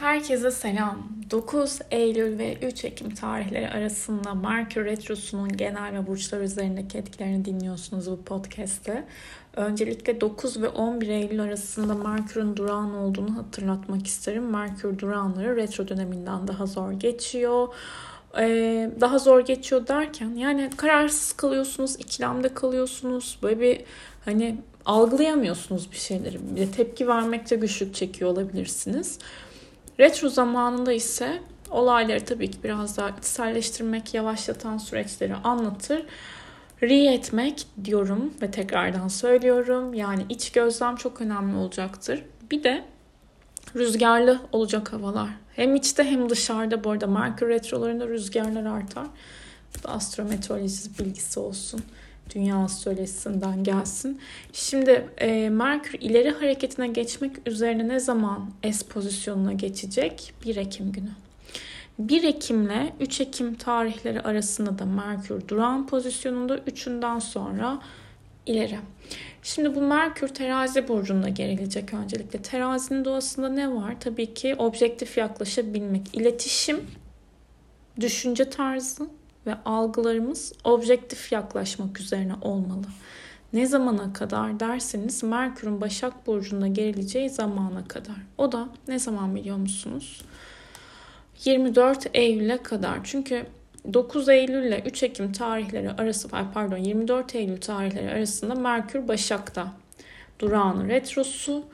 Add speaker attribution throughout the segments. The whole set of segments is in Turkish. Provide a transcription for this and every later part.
Speaker 1: Herkese selam. 9 Eylül ve 3 Ekim tarihleri arasında Merkür Retrosu'nun genel ve burçlar üzerindeki etkilerini dinliyorsunuz bu podcast'te. Öncelikle 9 ve 11 Eylül arasında Merkür'ün durağan olduğunu hatırlatmak isterim. Merkür durağanları retro döneminden daha zor geçiyor. Ee, daha zor geçiyor derken yani kararsız kalıyorsunuz, ikilemde kalıyorsunuz. Böyle bir hani algılayamıyorsunuz bir şeyleri. Bir tepki vermekte güçlük çekiyor olabilirsiniz. Retro zamanında ise olayları tabii ki biraz daha içselleştirmek, yavaşlatan süreçleri anlatır. Re etmek diyorum ve tekrardan söylüyorum. Yani iç gözlem çok önemli olacaktır. Bir de rüzgarlı olacak havalar. Hem içte hem dışarıda bu arada Merkür retrolarında rüzgarlar artar. Bu da astrometeoroloji bilgisi olsun dünya astrolojisinden gelsin. Şimdi e, Merkür ileri hareketine geçmek üzerine ne zaman S pozisyonuna geçecek? 1 Ekim günü. 1 Ekim ile 3 Ekim tarihleri arasında da Merkür duran pozisyonunda 3'ünden sonra ileri. Şimdi bu Merkür terazi burcunda gerilecek öncelikle. Terazinin doğasında ne var? Tabii ki objektif yaklaşabilmek, iletişim, düşünce tarzı, ve algılarımız objektif yaklaşmak üzerine olmalı. Ne zamana kadar derseniz Merkür'ün Başak Burcu'nda gerileceği zamana kadar. O da ne zaman biliyor musunuz? 24 Eylül'e kadar. Çünkü 9 Eylül ile 3 Ekim tarihleri arası, pardon 24 Eylül tarihleri arasında Merkür Başak'ta. Durağanı retrosu,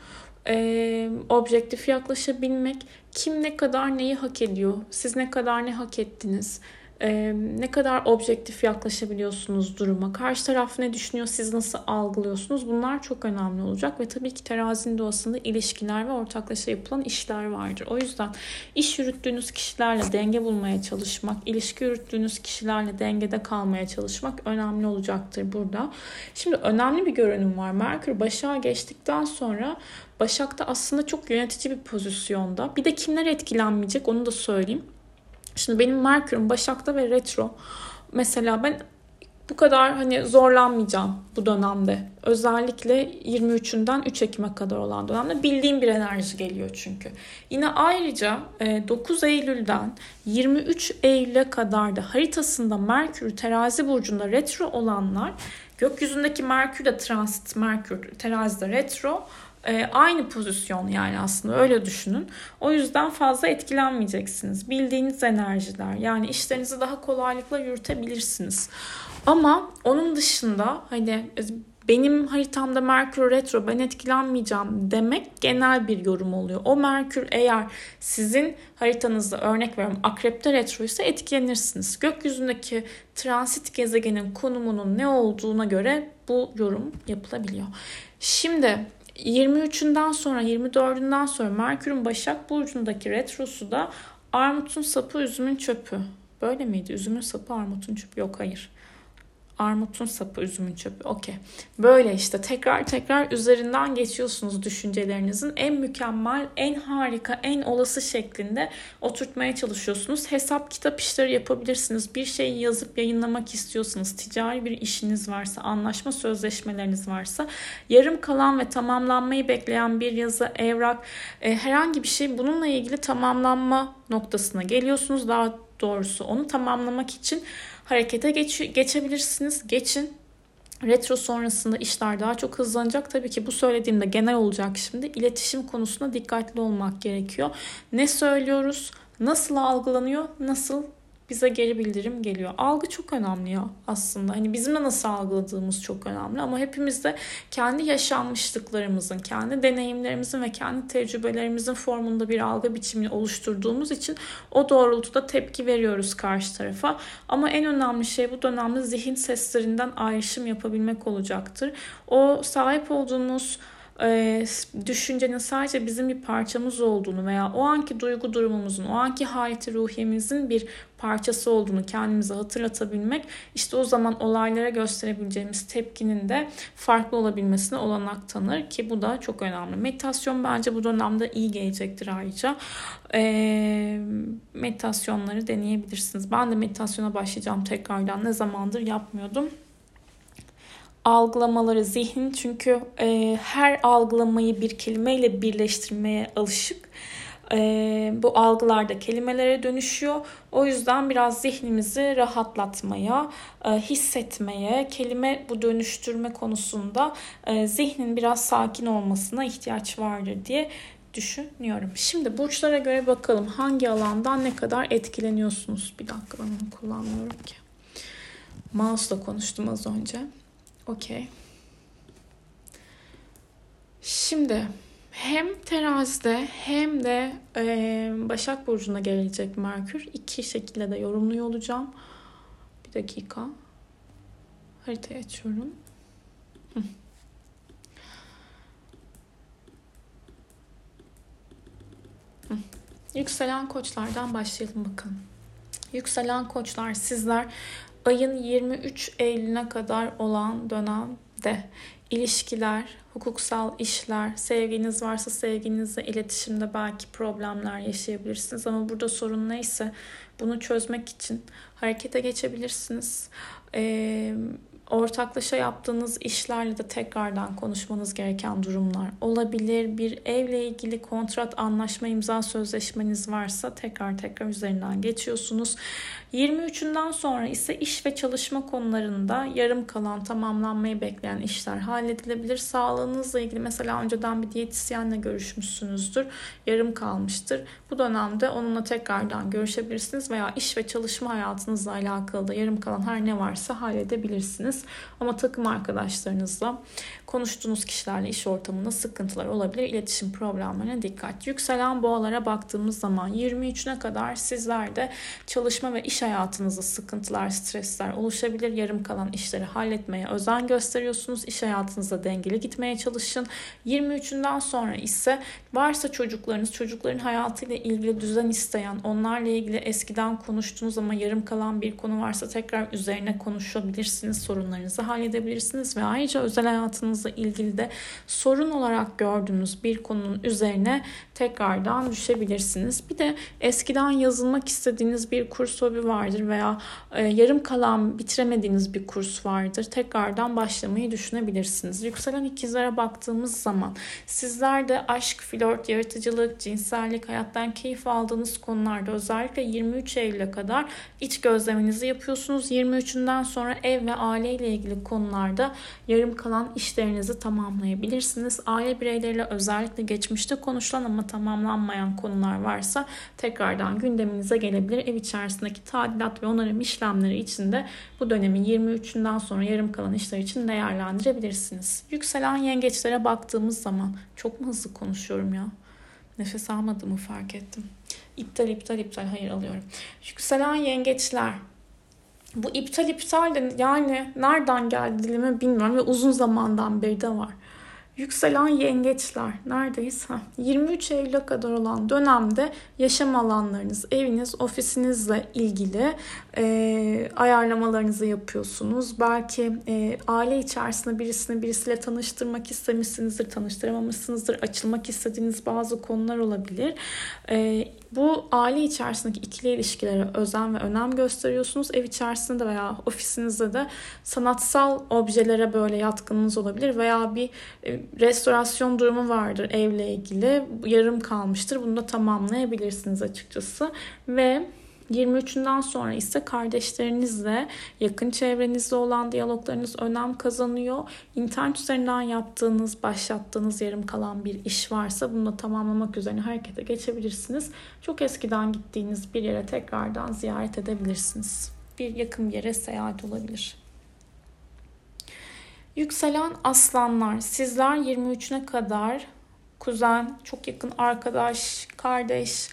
Speaker 1: e, objektif yaklaşabilmek, kim ne kadar neyi hak ediyor, siz ne kadar ne hak ettiniz, ee, ne kadar objektif yaklaşabiliyorsunuz duruma, karşı taraf ne düşünüyor, siz nasıl algılıyorsunuz bunlar çok önemli olacak ve tabii ki terazinin doğasında ilişkiler ve ortaklaşa yapılan işler vardır. O yüzden iş yürüttüğünüz kişilerle denge bulmaya çalışmak, ilişki yürüttüğünüz kişilerle dengede kalmaya çalışmak önemli olacaktır burada. Şimdi önemli bir görünüm var. Merkür Başak'a geçtikten sonra Başak'ta aslında çok yönetici bir pozisyonda. Bir de kimler etkilenmeyecek onu da söyleyeyim. Şimdi benim Merkür'üm Başak'ta ve retro. Mesela ben bu kadar hani zorlanmayacağım bu dönemde. Özellikle 23'ünden 3 Ekim'e kadar olan dönemde bildiğim bir enerji geliyor çünkü. Yine ayrıca 9 e, Eylül'den 23 Eylül'e kadar da haritasında Merkür terazi burcunda retro olanlar gökyüzündeki Merkür de transit Merkür terazide retro e, aynı pozisyon yani aslında öyle düşünün. O yüzden fazla etkilenmeyeceksiniz. Bildiğiniz enerjiler yani işlerinizi daha kolaylıkla yürütebilirsiniz. Ama onun dışında hani benim haritamda Merkür retro ben etkilenmeyeceğim demek genel bir yorum oluyor. O Merkür eğer sizin haritanızda örnek veriyorum akrepte retro ise etkilenirsiniz. Gökyüzündeki transit gezegenin konumunun ne olduğuna göre bu yorum yapılabiliyor. Şimdi 23'ünden sonra 24'ünden sonra Merkür'ün Başak Burcu'ndaki retrosu da armutun sapı üzümün çöpü. Böyle miydi? Üzümün sapı armutun çöpü. Yok hayır. Armutun sapı, üzümün çöpü. Okey. Böyle işte tekrar tekrar üzerinden geçiyorsunuz düşüncelerinizin. En mükemmel, en harika, en olası şeklinde oturtmaya çalışıyorsunuz. Hesap kitap işleri yapabilirsiniz. Bir şeyi yazıp yayınlamak istiyorsanız, ticari bir işiniz varsa, anlaşma sözleşmeleriniz varsa, yarım kalan ve tamamlanmayı bekleyen bir yazı, evrak, e, herhangi bir şey bununla ilgili tamamlanma noktasına geliyorsunuz. Daha doğrusu onu tamamlamak için harekete geç, geçebilirsiniz. Geçin. Retro sonrasında işler daha çok hızlanacak. Tabii ki bu söylediğimde genel olacak şimdi. İletişim konusunda dikkatli olmak gerekiyor. Ne söylüyoruz? Nasıl algılanıyor? Nasıl bize geri bildirim geliyor. Algı çok önemli ya aslında. Hani bizim de nasıl algıladığımız çok önemli ama hepimiz de kendi yaşanmışlıklarımızın, kendi deneyimlerimizin ve kendi tecrübelerimizin formunda bir algı biçimini oluşturduğumuz için o doğrultuda tepki veriyoruz karşı tarafa. Ama en önemli şey bu dönemde zihin seslerinden ayrışım yapabilmek olacaktır. O sahip olduğumuz e, düşüncenin sadece bizim bir parçamız olduğunu veya o anki duygu durumumuzun, o anki hayati ruhiyemizin bir parçası olduğunu kendimize hatırlatabilmek işte o zaman olaylara gösterebileceğimiz tepkinin de farklı olabilmesine olanak tanır ki bu da çok önemli. Meditasyon bence bu dönemde iyi gelecektir ayrıca. E, meditasyonları deneyebilirsiniz. Ben de meditasyona başlayacağım tekrardan. Ne zamandır yapmıyordum algılamaları zihnin çünkü e, her algılamayı bir kelimeyle birleştirmeye alışık. e, bu algılarda kelimelere dönüşüyor. O yüzden biraz zihnimizi rahatlatmaya, e, hissetmeye, kelime bu dönüştürme konusunda e, zihnin biraz sakin olmasına ihtiyaç vardır diye düşünüyorum. Şimdi burçlara göre bakalım hangi alandan ne kadar etkileniyorsunuz. Bir dakika ben onu kullanmıyorum ki. Mouse'la konuştum az önce. Okey. Şimdi hem terazide hem de e, Başak Burcu'na gelecek Merkür. iki şekilde de yorumluyor olacağım. Bir dakika. Haritayı açıyorum. Yükselen koçlardan başlayalım bakalım. Yükselen koçlar sizler ayın 23 Eylül'üne kadar olan dönemde ilişkiler, hukuksal işler, sevginiz varsa sevginizle iletişimde belki problemler yaşayabilirsiniz. Ama burada sorun neyse bunu çözmek için harekete geçebilirsiniz. Ee, ortaklaşa yaptığınız işlerle de tekrardan konuşmanız gereken durumlar olabilir. Bir evle ilgili kontrat, anlaşma, imza sözleşmeniz varsa tekrar tekrar üzerinden geçiyorsunuz. 23'ünden sonra ise iş ve çalışma konularında yarım kalan, tamamlanmayı bekleyen işler halledilebilir. Sağlığınızla ilgili mesela önceden bir diyetisyenle görüşmüşsünüzdür. Yarım kalmıştır. Bu dönemde onunla tekrardan görüşebilirsiniz veya iş ve çalışma hayatınızla alakalı da yarım kalan her ne varsa halledebilirsiniz. Ama takım arkadaşlarınızla konuştuğunuz kişilerle iş ortamında sıkıntılar olabilir. İletişim problemlerine dikkat. Yükselen boğalara baktığımız zaman 23'üne kadar sizlerde çalışma ve iş hayatınızda sıkıntılar, stresler oluşabilir. Yarım kalan işleri halletmeye özen gösteriyorsunuz. İş hayatınızda dengeli gitmeye çalışın. 23'ünden sonra ise varsa çocuklarınız, çocukların hayatıyla ilgili düzen isteyen, onlarla ilgili eskiden konuştuğunuz ama yarım kalan bir konu varsa tekrar üzerine konuşabilirsiniz. Sorunlarınızı halledebilirsiniz ve ayrıca özel hayatınızla ilgili de sorun olarak gördüğünüz bir konunun üzerine tekrardan düşebilirsiniz. Bir de eskiden yazılmak istediğiniz bir kurs hobi vardır veya e, yarım kalan bitiremediğiniz bir kurs vardır. Tekrardan başlamayı düşünebilirsiniz. Yükselen ikizlere baktığımız zaman sizler de aşk, flört, yaratıcılık, cinsellik, hayattan keyif aldığınız konularda özellikle 23 Eylül'e kadar iç gözleminizi yapıyorsunuz. 23'ünden sonra ev ve aile ile ilgili konularda yarım kalan işlerinizi tamamlayabilirsiniz. Aile bireyleriyle özellikle geçmişte konuşulan ama tamamlanmayan konular varsa tekrardan gündeminize gelebilir. Ev içerisindeki tadilat ve onarım işlemleri için de bu dönemin 23'ünden sonra yarım kalan işler için değerlendirebilirsiniz. Yükselen yengeçlere baktığımız zaman çok mu hızlı konuşuyorum ya? Nefes almadığımı fark ettim. İptal iptal iptal hayır alıyorum. Yükselen yengeçler bu iptal iptal de yani nereden geldi dilime bilmiyorum ve uzun zamandan beri de var. Yükselen yengeçler neredeyiz? Ha, 23 Eylül'e kadar olan dönemde yaşam alanlarınız, eviniz, ofisinizle ilgili e, ayarlamalarınızı yapıyorsunuz. Belki e, aile içerisinde birisini birisiyle tanıştırmak istemişsinizdir, tanıştıramamışsınızdır, açılmak istediğiniz bazı konular olabilir. E, bu aile içerisindeki ikili ilişkilere özen ve önem gösteriyorsunuz. Ev içerisinde veya ofisinizde de sanatsal objelere böyle yatkınlığınız olabilir veya bir restorasyon durumu vardır evle ilgili. Yarım kalmıştır. Bunu da tamamlayabilirsiniz açıkçası. Ve 23'ünden sonra ise kardeşlerinizle, yakın çevrenizle olan diyaloglarınız önem kazanıyor. İnternet üzerinden yaptığınız, başlattığınız yarım kalan bir iş varsa bunu da tamamlamak üzerine harekete geçebilirsiniz. Çok eskiden gittiğiniz bir yere tekrardan ziyaret edebilirsiniz. Bir yakın bir yere seyahat olabilir. Yükselen aslanlar, sizler 23'üne kadar kuzen, çok yakın arkadaş, kardeş,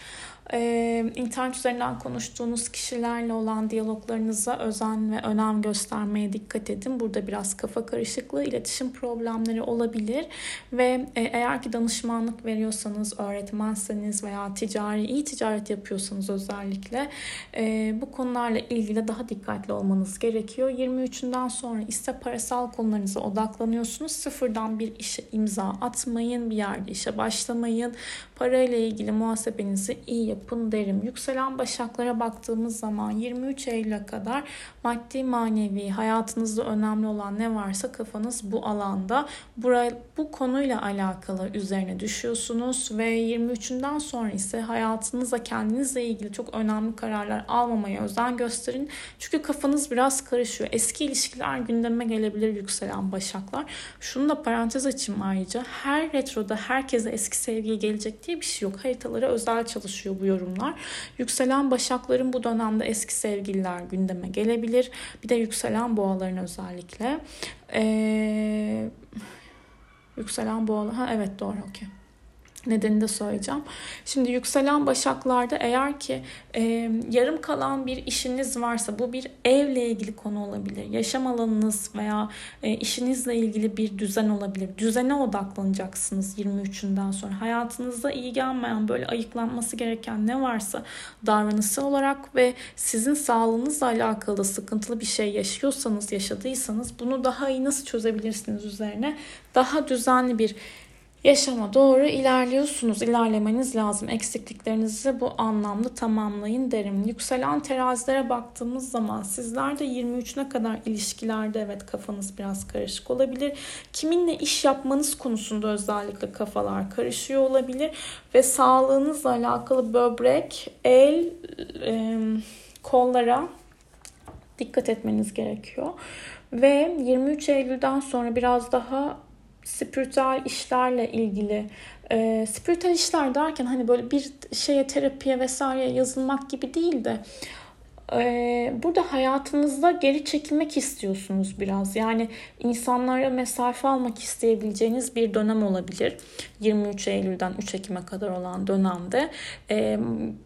Speaker 1: ee, internet üzerinden konuştuğunuz kişilerle olan diyaloglarınıza özen ve önem göstermeye dikkat edin. Burada biraz kafa karışıklığı, iletişim problemleri olabilir ve e, eğer ki danışmanlık veriyorsanız, öğretmenseniz veya ticari, iyi ticaret yapıyorsanız özellikle e, bu konularla ilgili daha dikkatli olmanız gerekiyor. 23'ünden sonra ise parasal konularınıza odaklanıyorsunuz. Sıfırdan bir işe imza atmayın, bir yerde işe başlamayın. Parayla ilgili muhasebenizi iyi yapın yapın derim. Yükselen başaklara baktığımız zaman 23 Eylül'e kadar maddi manevi hayatınızda önemli olan ne varsa kafanız bu alanda. Buraya, bu konuyla alakalı üzerine düşüyorsunuz ve 23'ünden sonra ise hayatınızla kendinizle ilgili çok önemli kararlar almamaya özen gösterin. Çünkü kafanız biraz karışıyor. Eski ilişkiler gündeme gelebilir yükselen başaklar. Şunu da parantez açayım ayrıca. Her retroda herkese eski sevgili gelecek diye bir şey yok. Haritalara özel çalışıyor bu yorumlar. Yükselen başakların bu dönemde eski sevgililer gündeme gelebilir. Bir de yükselen boğaların özellikle. Ee, yükselen boğalar. Ha evet doğru okey nedenini de söyleyeceğim. Şimdi yükselen başaklarda eğer ki e, yarım kalan bir işiniz varsa bu bir evle ilgili konu olabilir. Yaşam alanınız veya e, işinizle ilgili bir düzen olabilir. Düzene odaklanacaksınız 23'ünden sonra. Hayatınızda iyi gelmeyen böyle ayıklanması gereken ne varsa davranısı olarak ve sizin sağlığınızla alakalı sıkıntılı bir şey yaşıyorsanız, yaşadıysanız bunu daha iyi nasıl çözebilirsiniz üzerine daha düzenli bir yaşama doğru ilerliyorsunuz. İlerlemeniz lazım. Eksikliklerinizi bu anlamda tamamlayın derim. Yükselen terazilere baktığımız zaman sizler de 23'üne kadar ilişkilerde evet kafanız biraz karışık olabilir. Kiminle iş yapmanız konusunda özellikle kafalar karışıyor olabilir ve sağlığınızla alakalı böbrek, el, e, kollara dikkat etmeniz gerekiyor. Ve 23 Eylül'den sonra biraz daha spiritüel işlerle ilgili e, spiritüel işler derken hani böyle bir şeye terapiye vesaire yazılmak gibi değil de e, burada hayatınızda geri çekilmek istiyorsunuz biraz. Yani insanlara mesafe almak isteyebileceğiniz bir dönem olabilir. 23 Eylül'den 3 Ekim'e kadar olan dönemde. E,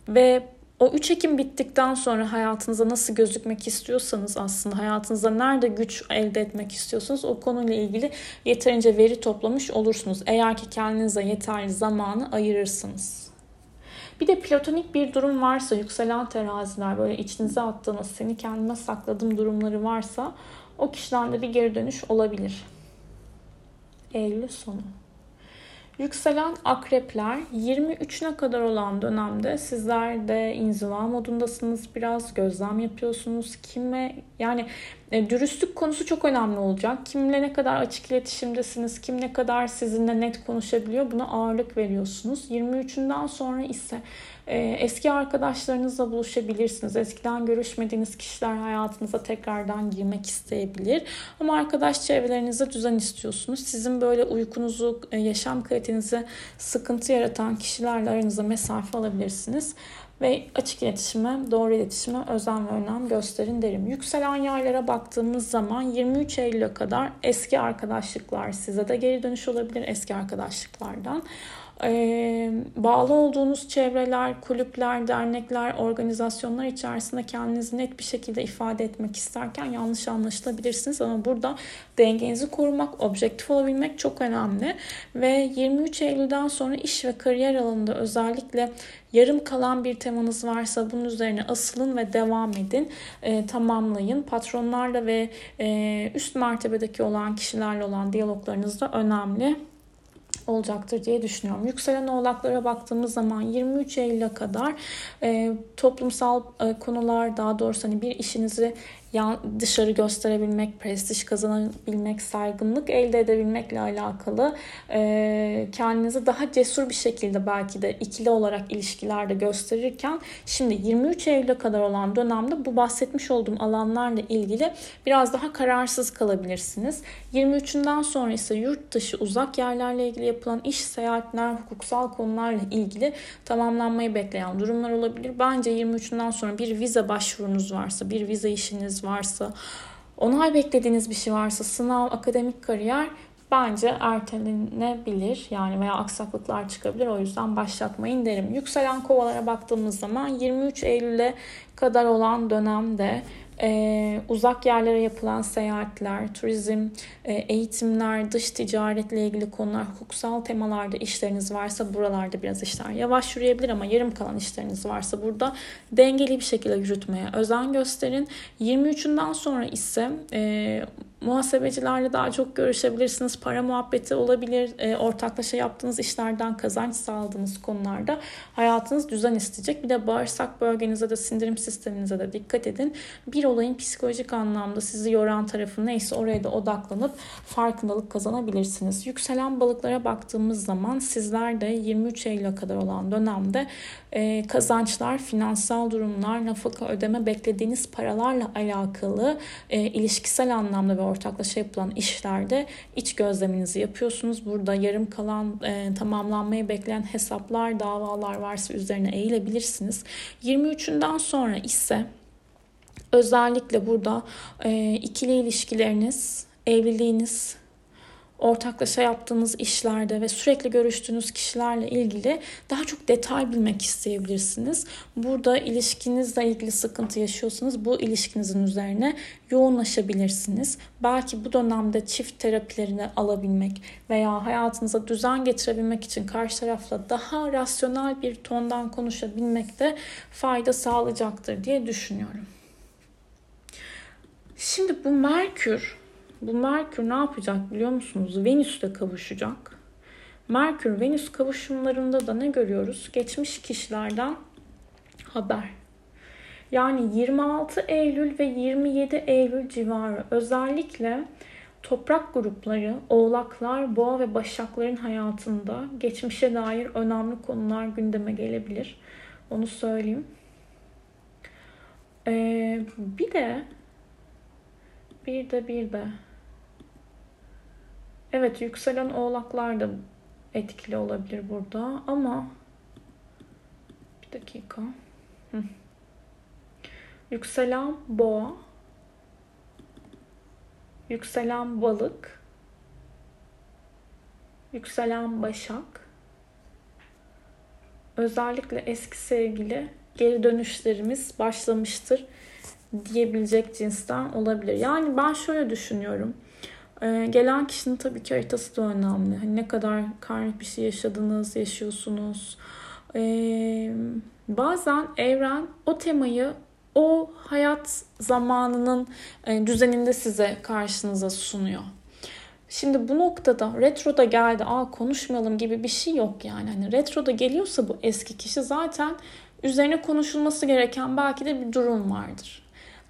Speaker 1: ve o 3 Ekim bittikten sonra hayatınıza nasıl gözükmek istiyorsanız aslında hayatınızda nerede güç elde etmek istiyorsanız o konuyla ilgili yeterince veri toplamış olursunuz. Eğer ki kendinize yeterli zamanı ayırırsınız. Bir de platonik bir durum varsa yükselen teraziler böyle içinize attığınız seni kendime sakladığım durumları varsa o kişilerde bir geri dönüş olabilir. Eylül sonu. Yükselen akrepler 23'üne kadar olan dönemde sizler de inziva modundasınız. Biraz gözlem yapıyorsunuz. Kime yani e, dürüstlük konusu çok önemli olacak. Kimle ne kadar açık iletişimdesiniz, kim ne kadar sizinle net konuşabiliyor buna ağırlık veriyorsunuz. 23'ünden sonra ise eski arkadaşlarınızla buluşabilirsiniz. Eskiden görüşmediğiniz kişiler hayatınıza tekrardan girmek isteyebilir. Ama arkadaş çevrelerinizde düzen istiyorsunuz. Sizin böyle uykunuzu, e, yaşam kalitenizi sıkıntı yaratan kişilerle aranıza mesafe alabilirsiniz ve açık iletişime, doğru iletişime özen ve önem gösterin derim. Yükselen yaylara baktığımız zaman 23 Eylül'e kadar eski arkadaşlıklar size de geri dönüş olabilir eski arkadaşlıklardan bağlı olduğunuz çevreler, kulüpler, dernekler, organizasyonlar içerisinde kendinizi net bir şekilde ifade etmek isterken yanlış anlaşılabilirsiniz. Ama burada dengenizi korumak, objektif olabilmek çok önemli. Ve 23 Eylül'den sonra iş ve kariyer alanında özellikle yarım kalan bir temanız varsa bunun üzerine asılın ve devam edin. E, tamamlayın. Patronlarla ve e, üst mertebedeki olan kişilerle olan diyaloglarınız da önemli olacaktır diye düşünüyorum. Yükselen oğlaklara baktığımız zaman 23 Eylül'e kadar e, toplumsal e, konular daha doğrusu hani bir işinizi dışarı gösterebilmek, prestij kazanabilmek, saygınlık elde edebilmekle alakalı kendinizi daha cesur bir şekilde belki de ikili olarak ilişkilerde gösterirken şimdi 23 Eylül'e kadar olan dönemde bu bahsetmiş olduğum alanlarla ilgili biraz daha kararsız kalabilirsiniz. 23'ünden sonra ise yurt dışı uzak yerlerle ilgili yapılan iş, seyahatler, hukuksal konularla ilgili tamamlanmayı bekleyen durumlar olabilir. Bence 23'ünden sonra bir vize başvurunuz varsa, bir vize işiniz varsa, onay beklediğiniz bir şey varsa, sınav, akademik kariyer bence ertelenebilir. Yani veya aksaklıklar çıkabilir. O yüzden başlatmayın derim. Yükselen kovalara baktığımız zaman 23 Eylül'e kadar olan dönemde e, uzak yerlere yapılan seyahatler, turizm, e, eğitimler, dış ticaretle ilgili konular, hukuksal temalarda işleriniz varsa buralarda biraz işler yavaş yürüyebilir ama yarım kalan işleriniz varsa burada dengeli bir şekilde yürütmeye özen gösterin. 23'ünden sonra ise e, Muhasebecilerle daha çok görüşebilirsiniz. Para muhabbeti olabilir. E, ortaklaşa yaptığınız işlerden kazanç sağladığınız konularda hayatınız düzen isteyecek. Bir de bağırsak bölgenize de sindirim sisteminize de dikkat edin. Bir olayın psikolojik anlamda sizi yoran tarafı neyse oraya da odaklanıp farkındalık kazanabilirsiniz. Yükselen balıklara baktığımız zaman sizler de 23 Eylül'e kadar olan dönemde e, kazançlar, finansal durumlar, nafaka ödeme beklediğiniz paralarla alakalı e, ilişkisel anlamda ve ortaklaşa yapılan işlerde iç gözleminizi yapıyorsunuz. Burada yarım kalan, e, tamamlanmayı bekleyen hesaplar, davalar varsa üzerine eğilebilirsiniz. 23'ünden sonra ise özellikle burada e, ikili ilişkileriniz, evliliğiniz, ortaklaşa yaptığınız işlerde ve sürekli görüştüğünüz kişilerle ilgili daha çok detay bilmek isteyebilirsiniz. Burada ilişkinizle ilgili sıkıntı yaşıyorsanız bu ilişkinizin üzerine yoğunlaşabilirsiniz. Belki bu dönemde çift terapilerini alabilmek veya hayatınıza düzen getirebilmek için karşı tarafla daha rasyonel bir tondan konuşabilmek de fayda sağlayacaktır diye düşünüyorum. Şimdi bu Merkür bu Merkür ne yapacak biliyor musunuz? Venüs'le kavuşacak. Merkür-Venüs kavuşumlarında da ne görüyoruz? Geçmiş kişilerden haber. Yani 26 Eylül ve 27 Eylül civarı özellikle toprak grupları, oğlaklar, boğa ve başakların hayatında geçmişe dair önemli konular gündeme gelebilir. Onu söyleyeyim. Ee, bir de bir de bir de. Evet yükselen oğlaklar da etkili olabilir burada ama bir dakika. Yükselen boğa, yükselen balık, yükselen başak, özellikle eski sevgili geri dönüşlerimiz başlamıştır diyebilecek cinsten olabilir. Yani ben şöyle düşünüyorum. Ee, gelen kişinin tabii ki haritası da önemli. Hani ne kadar karmik bir şey yaşadınız, yaşıyorsunuz. Ee, bazen evren o temayı o hayat zamanının e, düzeninde size karşınıza sunuyor. Şimdi bu noktada retroda geldi, aa konuşmayalım gibi bir şey yok yani. Hani retroda geliyorsa bu eski kişi zaten üzerine konuşulması gereken belki de bir durum vardır.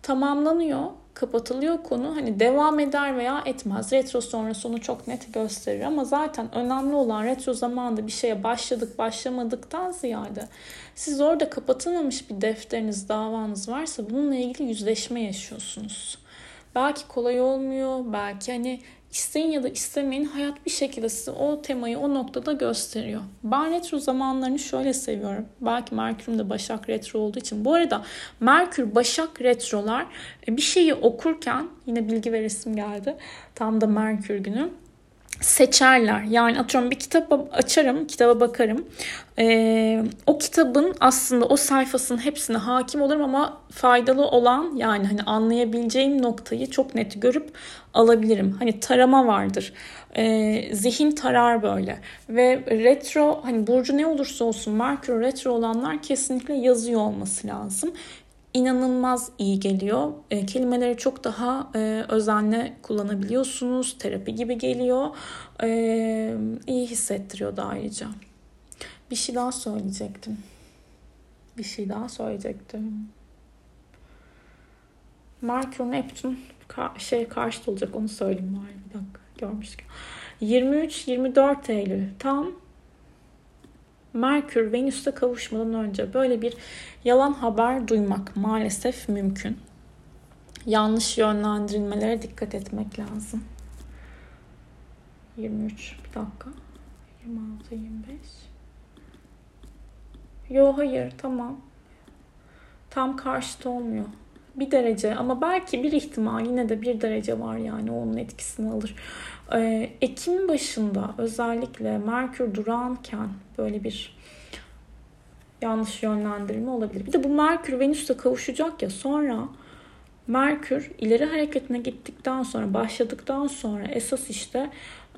Speaker 1: Tamamlanıyor kapatılıyor konu. Hani devam eder veya etmez. Retro sonrası onu çok net gösterir ama zaten önemli olan retro zamanında bir şeye başladık başlamadıktan ziyade siz orada kapatılmamış bir defteriniz, davanız varsa bununla ilgili yüzleşme yaşıyorsunuz. Belki kolay olmuyor, belki hani İsteyin ya da istemeyin hayat bir şekilde size o temayı o noktada gösteriyor. Ben retro zamanlarını şöyle seviyorum. Belki Merkür'üm de Başak retro olduğu için. Bu arada Merkür Başak retrolar e, bir şeyi okurken yine bilgi ve resim geldi. Tam da Merkür günü seçerler. Yani atıyorum bir kitap açarım, kitaba bakarım. Ee, o kitabın aslında o sayfasının hepsine hakim olurum ama faydalı olan yani hani anlayabileceğim noktayı çok net görüp alabilirim. Hani tarama vardır. Ee, zihin tarar böyle. Ve retro hani burcu ne olursa olsun Merkür retro olanlar kesinlikle yazıyor olması lazım inanılmaz iyi geliyor. E, kelimeleri çok daha e, özenle kullanabiliyorsunuz. Terapi gibi geliyor. E, iyi hissettiriyor da ayrıca. Bir şey daha söyleyecektim. Bir şey daha söyleyecektim. Merkür Neptün ka- şey karşıt olacak onu söyleyeyim bari bir dakika görmüşken. 23-24 Eylül tam Merkür Venüs'te kavuşmadan önce böyle bir yalan haber duymak maalesef mümkün. Yanlış yönlendirilmelere dikkat etmek lazım. 23 bir dakika. 26 25. Yo hayır tamam. Tam karşıt olmuyor. Bir derece ama belki bir ihtimal yine de bir derece var yani onun etkisini alır. Ee, Ekim başında özellikle Merkür durağanken böyle bir yanlış yönlendirme olabilir. Bir de bu Merkür Venüs'te kavuşacak ya sonra Merkür ileri hareketine gittikten sonra, başladıktan sonra esas işte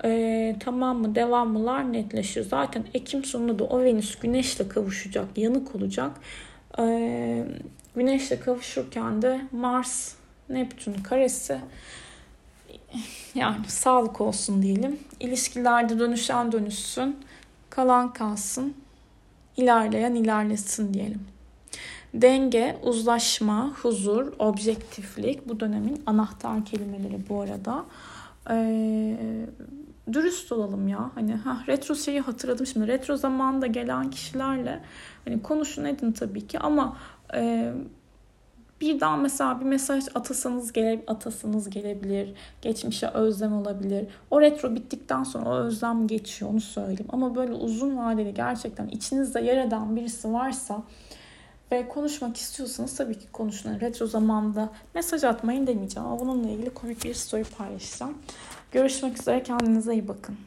Speaker 1: e, tamam mı devam mılar netleşir. Zaten Ekim sonunda da o Venüs Güneş'le kavuşacak, yanık olacak. E, Güneş'le kavuşurken de Mars, Neptün karesi yani sağlık olsun diyelim. İlişkilerde dönüşen dönüşsün, kalan kalsın, ilerleyen ilerlesin diyelim. Denge, uzlaşma, huzur, objektiflik bu dönemin anahtar kelimeleri bu arada. Ee, dürüst olalım ya. Hani ha retro şeyi hatırladım şimdi. Retro zamanında gelen kişilerle hani konuşun edin tabii ki ama e, bir daha mesela bir mesaj atasanız gele, atasanız gelebilir. Geçmişe özlem olabilir. O retro bittikten sonra o özlem geçiyor onu söyleyeyim. Ama böyle uzun vadeli gerçekten içinizde yer eden birisi varsa ve konuşmak istiyorsanız tabii ki konuşun. Retro zamanda mesaj atmayın demeyeceğim ama bununla ilgili komik bir story paylaşacağım. Görüşmek üzere kendinize iyi bakın.